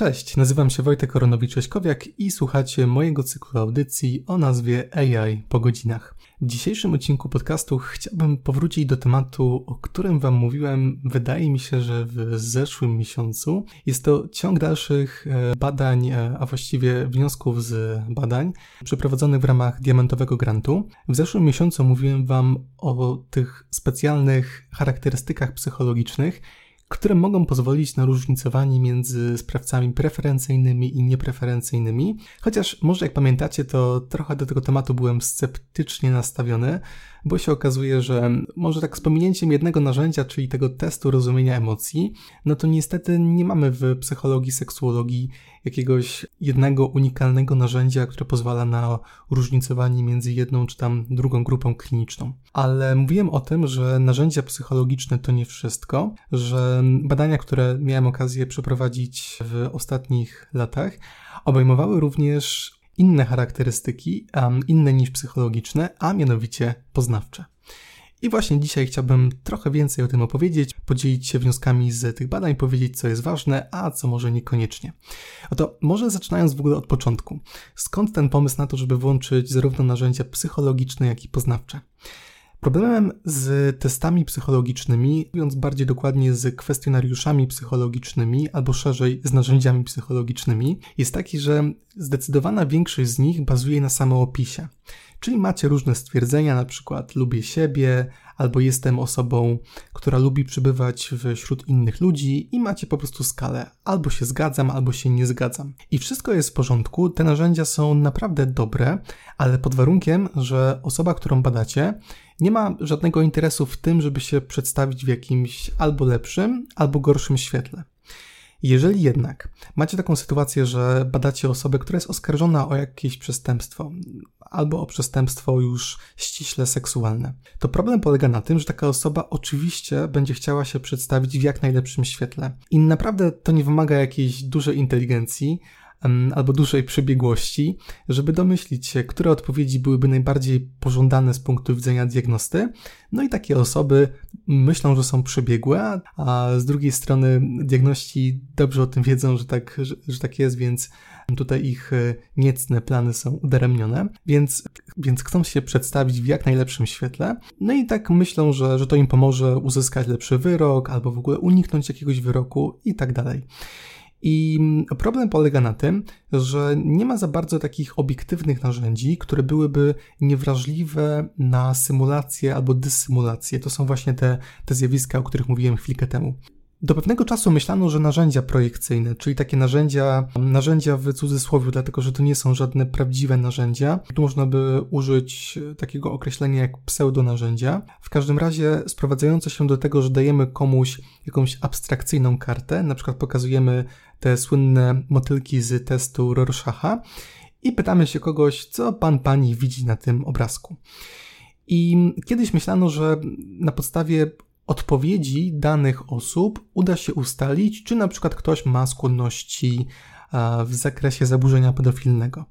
Cześć, nazywam się Wojtek Koronowicz-Kowiak i słuchacie mojego cyklu audycji o nazwie AI po godzinach. W dzisiejszym odcinku podcastu chciałbym powrócić do tematu, o którym Wam mówiłem, wydaje mi się, że w zeszłym miesiącu. Jest to ciąg dalszych e, badań, e, a właściwie wniosków z badań przeprowadzonych w ramach Diamentowego Grantu. W zeszłym miesiącu mówiłem Wam o tych specjalnych charakterystykach psychologicznych, które mogą pozwolić na różnicowanie między sprawcami preferencyjnymi i niepreferencyjnymi. Chociaż może jak pamiętacie, to trochę do tego tematu byłem sceptycznie nastawiony, bo się okazuje, że może tak z pominięciem jednego narzędzia, czyli tego testu rozumienia emocji, no to niestety nie mamy w psychologii, seksuologii jakiegoś jednego unikalnego narzędzia, które pozwala na różnicowanie między jedną czy tam drugą grupą kliniczną. Ale mówiłem o tym, że narzędzia psychologiczne to nie wszystko, że badania, które miałem okazję przeprowadzić w ostatnich latach, obejmowały również inne charakterystyki, inne niż psychologiczne, a mianowicie poznawcze. I właśnie dzisiaj chciałbym trochę więcej o tym opowiedzieć, podzielić się wnioskami z tych badań, powiedzieć, co jest ważne, a co może niekoniecznie. Oto, może zaczynając w ogóle od początku. Skąd ten pomysł na to, żeby włączyć zarówno narzędzia psychologiczne, jak i poznawcze? Problemem z testami psychologicznymi, mówiąc bardziej dokładnie z kwestionariuszami psychologicznymi, albo szerzej z narzędziami psychologicznymi, jest taki, że zdecydowana większość z nich bazuje na samoopisie. Czyli macie różne stwierdzenia, na przykład lubię siebie, albo jestem osobą, która lubi przebywać wśród innych ludzi i macie po prostu skalę. Albo się zgadzam, albo się nie zgadzam. I wszystko jest w porządku, te narzędzia są naprawdę dobre, ale pod warunkiem, że osoba, którą badacie, nie ma żadnego interesu w tym, żeby się przedstawić w jakimś albo lepszym, albo gorszym świetle. Jeżeli jednak macie taką sytuację, że badacie osobę, która jest oskarżona o jakieś przestępstwo, albo o przestępstwo już ściśle seksualne, to problem polega na tym, że taka osoba oczywiście będzie chciała się przedstawić w jak najlepszym świetle. I naprawdę to nie wymaga jakiejś dużej inteligencji, albo dużej przebiegłości, żeby domyślić się, które odpowiedzi byłyby najbardziej pożądane z punktu widzenia diagnosty. No i takie osoby myślą, że są przebiegłe, a z drugiej strony diagności dobrze o tym wiedzą, że tak, że, że tak jest, więc tutaj ich e, niecne plany są udaremnione, więc, więc chcą się przedstawić w jak najlepszym świetle. No i tak myślą, że, że to im pomoże uzyskać lepszy wyrok, albo w ogóle uniknąć jakiegoś wyroku i tak dalej. I problem polega na tym, że nie ma za bardzo takich obiektywnych narzędzi, które byłyby niewrażliwe na symulację albo dysymulację. To są właśnie te, te zjawiska, o których mówiłem chwilkę temu. Do pewnego czasu myślano, że narzędzia projekcyjne, czyli takie narzędzia, narzędzia w cudzysłowie, dlatego że to nie są żadne prawdziwe narzędzia, tu można by użyć takiego określenia jak pseudonarzędzia. W każdym razie sprowadzające się do tego, że dajemy komuś jakąś abstrakcyjną kartę, na przykład pokazujemy te słynne motylki z testu Rorschacha i pytamy się kogoś, co pan pani widzi na tym obrazku. I kiedyś myślano, że na podstawie odpowiedzi danych osób uda się ustalić, czy na przykład ktoś ma skłonności w zakresie zaburzenia pedofilnego.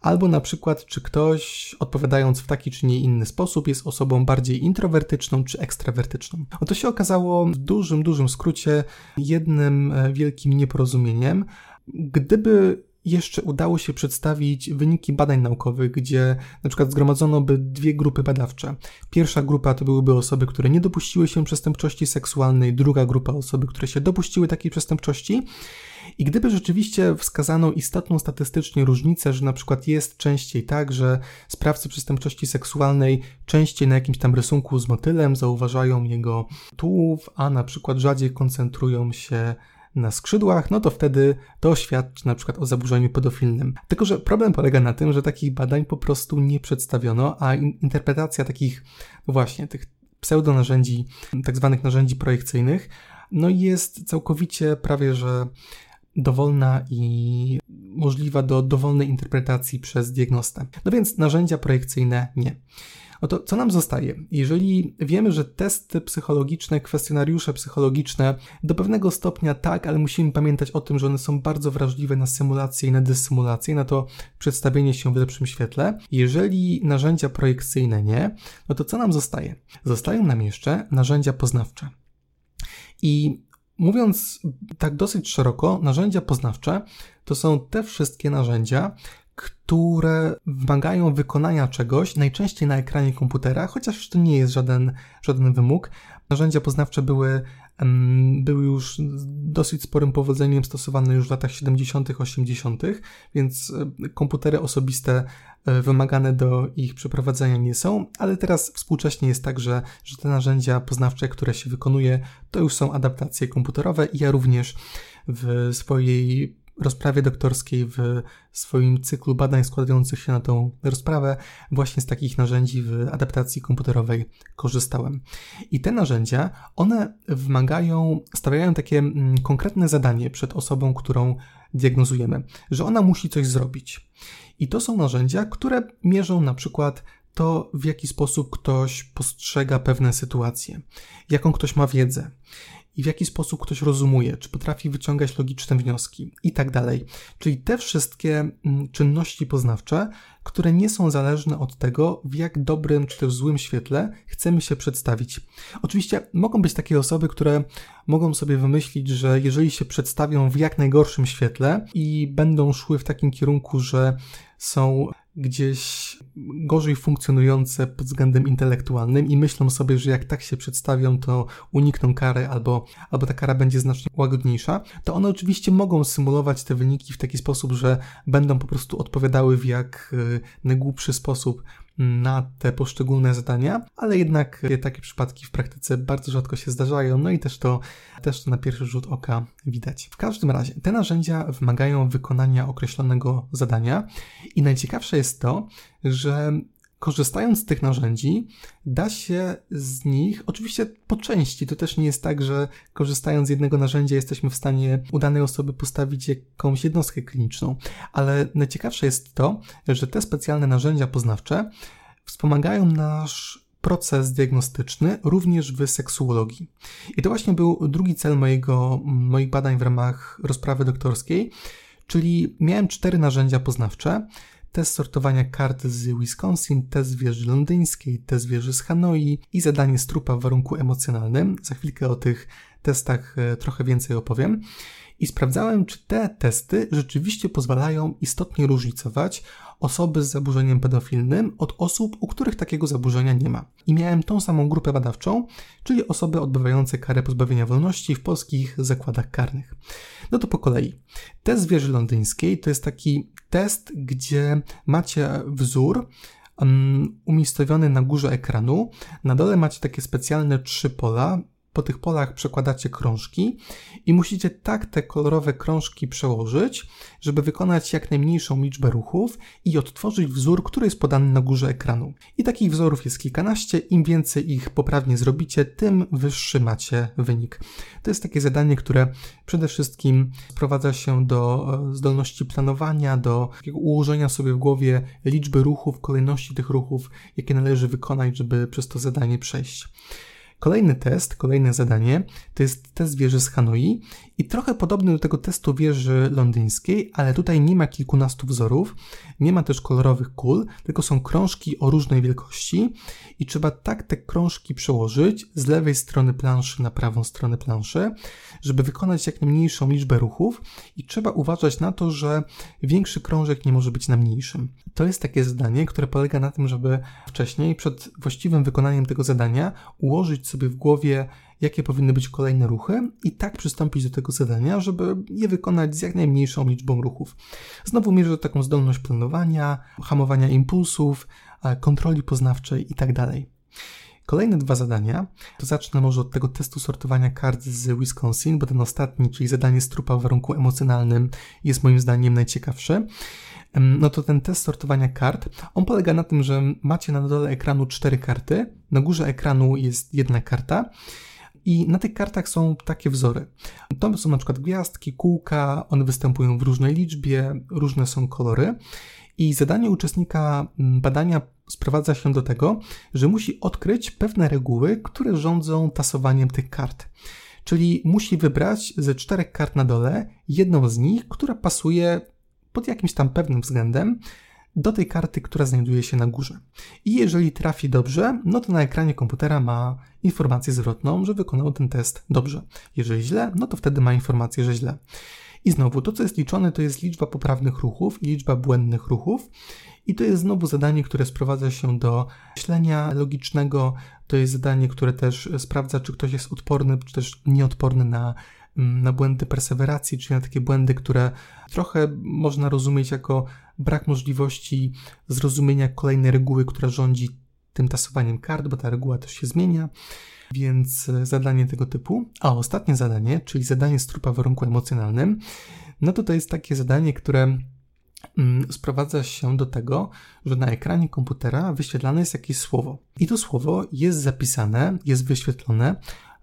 Albo na przykład, czy ktoś, odpowiadając w taki czy nie inny sposób, jest osobą bardziej introwertyczną czy ekstrawertyczną. Oto się okazało w dużym, dużym skrócie jednym e, wielkim nieporozumieniem. Gdyby jeszcze udało się przedstawić wyniki badań naukowych, gdzie na przykład zgromadzono by dwie grupy badawcze. Pierwsza grupa to byłyby osoby, które nie dopuściły się przestępczości seksualnej, druga grupa osoby, które się dopuściły takiej przestępczości. I gdyby rzeczywiście wskazano istotną statystycznie różnicę, że na przykład jest częściej tak, że sprawcy przestępczości seksualnej częściej na jakimś tam rysunku z motylem zauważają jego tułów, a na przykład rzadziej koncentrują się na skrzydłach, no to wtedy to świadczy na przykład o zaburzeniu pedofilnym. Tylko, że problem polega na tym, że takich badań po prostu nie przedstawiono, a interpretacja takich no właśnie tych pseudonarzędzi, tak zwanych narzędzi projekcyjnych, no jest całkowicie prawie, że dowolna i możliwa do dowolnej interpretacji przez diagnostę. No więc narzędzia projekcyjne nie. Oto co nam zostaje? Jeżeli wiemy, że testy psychologiczne, kwestionariusze psychologiczne do pewnego stopnia tak, ale musimy pamiętać o tym, że one są bardzo wrażliwe na symulację i na dysymulację, na to przedstawienie się w lepszym świetle. Jeżeli narzędzia projekcyjne nie, no to co nam zostaje? Zostają nam jeszcze narzędzia poznawcze. I Mówiąc tak dosyć szeroko, narzędzia poznawcze to są te wszystkie narzędzia, które wymagają wykonania czegoś, najczęściej na ekranie komputera, chociaż to nie jest żaden, żaden wymóg. Narzędzia poznawcze były, były już dosyć sporym powodzeniem stosowane już w latach 70., 80., więc e, komputery osobiste e, wymagane do ich przeprowadzenia nie są, ale teraz współcześnie jest tak, że, że te narzędzia poznawcze, które się wykonuje, to już są adaptacje komputerowe i ja również w swojej rozprawie doktorskiej w swoim cyklu badań składających się na tą rozprawę właśnie z takich narzędzi w adaptacji komputerowej korzystałem. I te narzędzia, one wymagają, stawiają takie mm, konkretne zadanie przed osobą, którą diagnozujemy, że ona musi coś zrobić. I to są narzędzia, które mierzą na przykład to, w jaki sposób ktoś postrzega pewne sytuacje, jaką ktoś ma wiedzę, i w jaki sposób ktoś rozumuje, czy potrafi wyciągać logiczne wnioski i tak dalej. Czyli te wszystkie mm, czynności poznawcze, które nie są zależne od tego, w jak dobrym czy też złym świetle chcemy się przedstawić. Oczywiście mogą być takie osoby, które mogą sobie wymyślić, że jeżeli się przedstawią w jak najgorszym świetle i będą szły w takim kierunku, że są gdzieś gorzej funkcjonujące pod względem intelektualnym i myślą sobie, że jak tak się przedstawią, to unikną kary albo, albo ta kara będzie znacznie łagodniejsza, to one oczywiście mogą symulować te wyniki w taki sposób, że będą po prostu odpowiadały w jak y, najgłupszy sposób na te poszczególne zadania, ale jednak takie przypadki w praktyce bardzo rzadko się zdarzają, no i też to, też to na pierwszy rzut oka widać. W każdym razie, te narzędzia wymagają wykonania określonego zadania i najciekawsze jest to, że korzystając z tych narzędzi, da się z nich, oczywiście po części, to też nie jest tak, że korzystając z jednego narzędzia jesteśmy w stanie u danej osoby postawić jakąś jednostkę kliniczną, ale najciekawsze jest to, że te specjalne narzędzia poznawcze wspomagają nasz proces diagnostyczny również w seksuologii. I to właśnie był drugi cel mojego, moich badań w ramach rozprawy doktorskiej, czyli miałem cztery narzędzia poznawcze, test sortowania kart z Wisconsin, test wieży londyńskiej, test wieży z Hanoi i zadanie strupa w warunku emocjonalnym. Za chwilkę o tych testach e, trochę więcej opowiem. I sprawdzałem, czy te testy rzeczywiście pozwalają istotnie różnicować osoby z zaburzeniem pedofilnym od osób, u których takiego zaburzenia nie ma. I miałem tą samą grupę badawczą, czyli osoby odbywające karę pozbawienia wolności w polskich zakładach karnych. No to po kolei. Test wieży londyńskiej to jest taki test, gdzie macie wzór um, umiejscowiony na górze ekranu. Na dole macie takie specjalne trzy pola, po tych polach przekładacie krążki i musicie tak te kolorowe krążki przełożyć, żeby wykonać jak najmniejszą liczbę ruchów i odtworzyć wzór, który jest podany na górze ekranu. I takich wzorów jest kilkanaście, im więcej ich poprawnie zrobicie, tym wyższy macie wynik. To jest takie zadanie, które przede wszystkim sprowadza się do e, zdolności planowania, do ułożenia sobie w głowie liczby ruchów, kolejności tych ruchów, jakie należy wykonać, żeby przez to zadanie przejść. Kolejny test, kolejne zadanie to jest test wieży z Hanoi i trochę podobny do tego testu wieży londyńskiej, ale tutaj nie ma kilkunastu wzorów, nie ma też kolorowych kul, tylko są krążki o różnej wielkości i trzeba tak te krążki przełożyć z lewej strony planszy na prawą stronę planszy, żeby wykonać jak najmniejszą liczbę ruchów i trzeba uważać na to, że większy krążek nie może być na mniejszym. To jest takie zadanie, które polega na tym, żeby wcześniej, przed właściwym wykonaniem tego zadania, ułożyć sobie w głowie, jakie powinny być kolejne ruchy i tak przystąpić do tego zadania, żeby je wykonać z jak najmniejszą liczbą ruchów. Znowu mierzę taką zdolność planowania, hamowania impulsów, kontroli poznawczej itd. Tak Kolejne dwa zadania, to zacznę może od tego testu sortowania kart z Wisconsin, bo ten ostatni, czyli zadanie strupa w warunku emocjonalnym jest moim zdaniem najciekawszy. No to ten test sortowania kart, on polega na tym, że macie na dole ekranu cztery karty, na górze ekranu jest jedna karta i na tych kartach są takie wzory. To są na przykład gwiazdki, kółka, one występują w różnej liczbie, różne są kolory. I zadanie uczestnika mm, badania sprowadza się do tego, że musi odkryć pewne reguły, które rządzą tasowaniem tych kart. Czyli musi wybrać ze czterech kart na dole jedną z nich, która pasuje pod jakimś tam pewnym względem do tej karty, która znajduje się na górze. I jeżeli trafi dobrze, no to na ekranie komputera ma informację zwrotną, że wykonał ten test dobrze. Jeżeli źle, no to wtedy ma informację, że źle. I znowu, to co jest liczone, to jest liczba poprawnych ruchów i liczba błędnych ruchów. I to jest znowu zadanie, które sprowadza się do myślenia logicznego. To jest zadanie, które też sprawdza, czy ktoś jest odporny, czy też nieodporny na, na błędy perseweracji, czyli na takie błędy, które trochę można rozumieć jako brak możliwości zrozumienia kolejnej reguły, która rządzi tym tasowaniem kart, bo ta reguła też się zmienia. Więc e, zadanie tego typu. A ostatnie zadanie, czyli zadanie z trupa w warunku emocjonalnym, no to to jest takie zadanie, które mm, sprowadza się do tego, że na ekranie komputera wyświetlane jest jakieś słowo. I to słowo jest zapisane, jest wyświetlone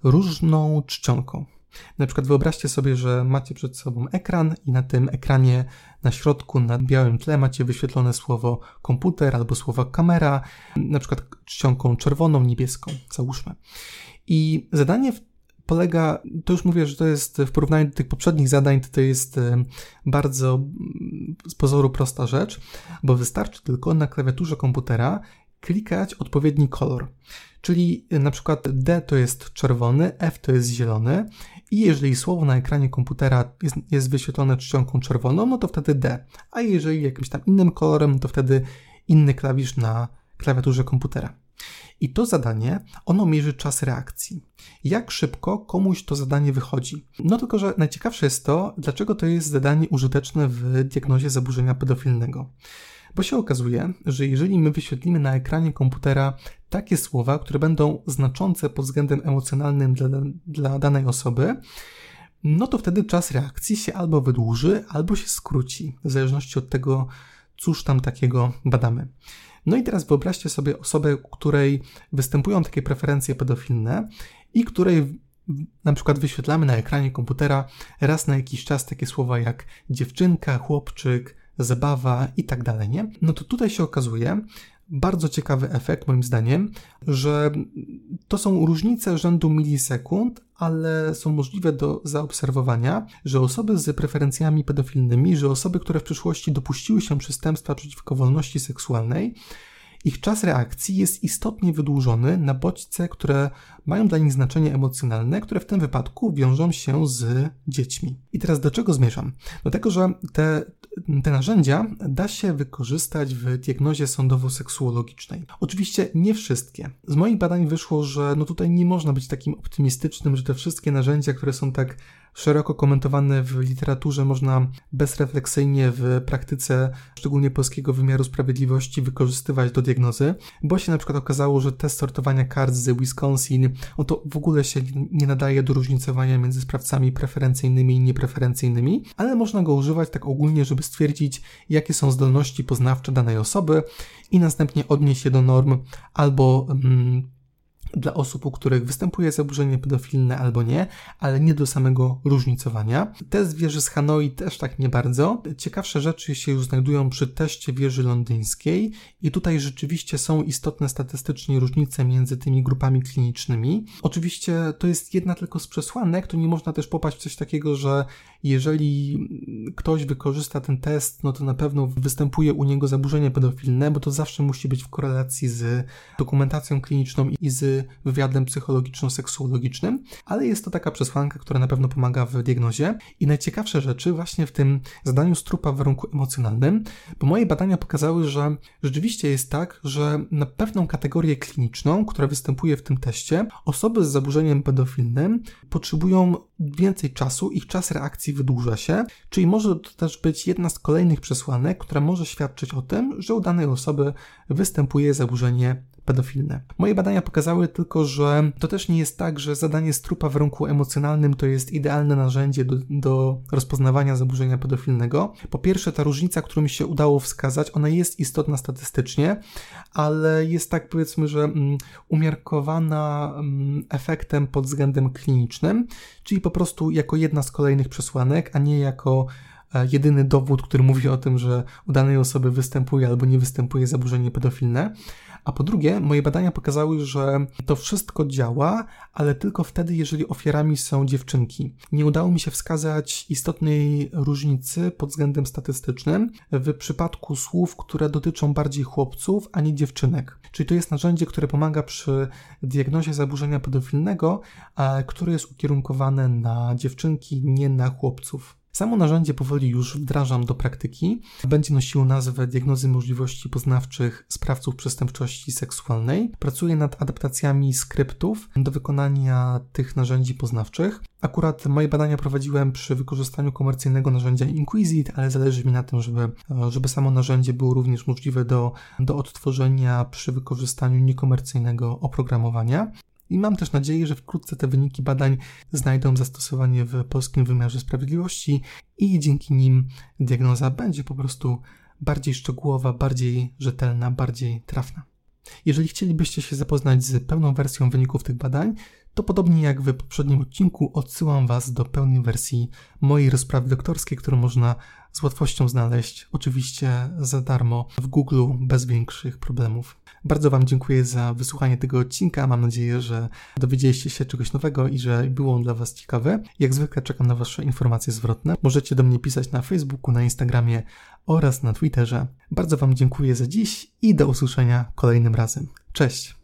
różną czcionką. Na przykład wyobraźcie sobie, że macie przed sobą ekran i na tym ekranie na środku, na białym tle macie wyświetlone słowo komputer albo słowo kamera, na przykład czcionką czerwoną, niebieską, załóżmy. I zadanie polega, to już mówię, że to jest w porównaniu do tych poprzednich zadań, to, jest bardzo z pozoru prosta rzecz, bo wystarczy tylko na klawiaturze komputera klikać odpowiedni kolor. Czyli na przykład D to jest czerwony, F to jest zielony i jeżeli słowo na ekranie komputera jest, jest wyświetlone czcionką czerwoną, no to wtedy D, a jeżeli jakimś tam innym kolorem, to wtedy inny klawisz na klawiaturze komputera. I to zadanie, ono mierzy czas reakcji. Jak szybko komuś to zadanie wychodzi. No tylko, że najciekawsze jest to, dlaczego to jest zadanie użyteczne w diagnozie zaburzenia pedofilnego. Bo się okazuje, że jeżeli my wyświetlimy na ekranie komputera takie słowa, które będą znaczące pod względem emocjonalnym dla, dla danej osoby, no to wtedy czas reakcji się albo wydłuży, albo się skróci, w zależności od tego, cóż tam takiego badamy. No i teraz wyobraźcie sobie osobę, której występują takie preferencje pedofilne i której na przykład wyświetlamy na ekranie komputera raz na jakiś czas takie słowa jak dziewczynka, chłopczyk, zabawa i tak dalej, nie? No to tutaj się okazuje, bardzo ciekawy efekt, moim zdaniem, że to są różnice rzędu milisekund, ale są możliwe do zaobserwowania, że osoby z preferencjami pedofilnymi, że osoby, które w przyszłości dopuściły się przestępstwa przeciwko wolności seksualnej, ich czas reakcji jest istotnie wydłużony na bodźce, które mają dla nich znaczenie emocjonalne, które w tym wypadku wiążą się z dziećmi. I teraz do czego zmierzam? Do tego, że te, te narzędzia da się wykorzystać w diagnozie sądowo-seksuologicznej. Oczywiście nie wszystkie. Z moich badań wyszło, że no tutaj nie można być takim optymistycznym, że te wszystkie narzędzia, które są tak szeroko komentowane w literaturze, można bezrefleksyjnie w praktyce, szczególnie polskiego wymiaru sprawiedliwości, wykorzystywać do diagnozy, bo się na przykład okazało, że test sortowania kart z Wisconsin, on to w ogóle się nie nadaje do różnicowania między sprawcami preferencyjnymi i niepreferencyjnymi, ale można go używać tak ogólnie, żeby stwierdzić, jakie są zdolności poznawcze danej osoby i następnie odnieść je do norm albo mm, dla osób, u których występuje zaburzenie pedofilne albo nie, ale nie do samego różnicowania. Test wieży z Hanoi też tak nie bardzo. Ciekawsze rzeczy się już znajdują przy teście wieży londyńskiej i tutaj rzeczywiście są istotne statystycznie różnice między tymi grupami klinicznymi. Oczywiście to jest jedna tylko z przesłanek, to nie można też popaść w coś takiego, że jeżeli ktoś wykorzysta ten test, no to na pewno występuje u niego zaburzenie pedofilne, bo to zawsze musi być w korelacji z dokumentacją kliniczną i z wywiadem psychologiczno-seksuologicznym, ale jest to taka przesłanka, która na pewno pomaga w diagnozie. I najciekawsze rzeczy właśnie w tym zadaniu strupa w warunku emocjonalnym, bo moje badania pokazały, że rzeczywiście jest tak, że na pewną kategorię kliniczną, która występuje w tym teście, osoby z zaburzeniem pedofilnym potrzebują więcej czasu, ich czas reakcji wydłuża się, czyli może to też być jedna z kolejnych przesłanek, która może świadczyć o tym, że u danej osoby występuje zaburzenie pedofilne. Moje badania pokazały tylko, że to też nie jest tak, że zadanie strupa w warunku emocjonalnym to jest idealne narzędzie do, do rozpoznawania zaburzenia pedofilnego. Po pierwsze, ta różnica, którą mi się udało wskazać, ona jest istotna statystycznie, ale jest tak powiedzmy, że mm, umiarkowana mm, efektem pod względem klinicznym, czyli po prostu jako jedna z kolejnych przesłanek, a nie jako e, jedyny dowód, który mówi o tym, że u danej osoby występuje albo nie występuje zaburzenie pedofilne A po drugie, moje badania pokazały, że to wszystko działa, ale tylko wtedy, jeżeli ofiarami są dziewczynki. Nie udało mi się wskazać istotnej różnicy pod względem statystycznym w przypadku słów, które dotyczą bardziej chłopców, a nie dziewczynek. Czyli to jest narzędzie, które pomaga przy diagnozie zaburzenia pedofilnego, które jest ukierunkowane na dziewczynki, nie na chłopców. Samo narzędzie powoli już wdrażam do praktyki. Będzie nosiło nazwę Diagnozy Możliwości Poznawczych Sprawców Przestępczości Seksualnej. Pracuję nad adaptacjami skryptów do wykonania tych narzędzi poznawczych. Akurat moje badania prowadziłem przy wykorzystaniu komercyjnego narzędzia Inquisit, ale zależy mi na tym, żeby, żeby samo narzędzie było również możliwe do, do odtworzenia przy wykorzystaniu niekomercyjnego oprogramowania. I mam też nadzieję, że wkrótce te wyniki badań znajdą zastosowanie w polskim wymiarze sprawiedliwości i dzięki nim diagnoza będzie po prostu bardziej szczegółowa, bardziej rzetelna, bardziej trafna. Jeżeli chcielibyście się zapoznać z pełną wersją wyników tych badań, to podobnie jak w poprzednim odcinku odsyłam Was do pełnej wersji mojej rozprawy doktorskiej, którą można z łatwością znaleźć, oczywiście za darmo w Google bez większych problemów. Bardzo Wam dziękuję za wysłuchanie tego odcinka. Mam nadzieję, że dowiedzieliście się czegoś nowego i że było on dla Was ciekawe. Jak zwykle czekam na Wasze informacje zwrotne. Możecie do mnie pisać na Facebooku, na Instagramie oraz na Twitterze. Bardzo Wam dziękuję za dziś i do usłyszenia kolejnym razem. Cześć!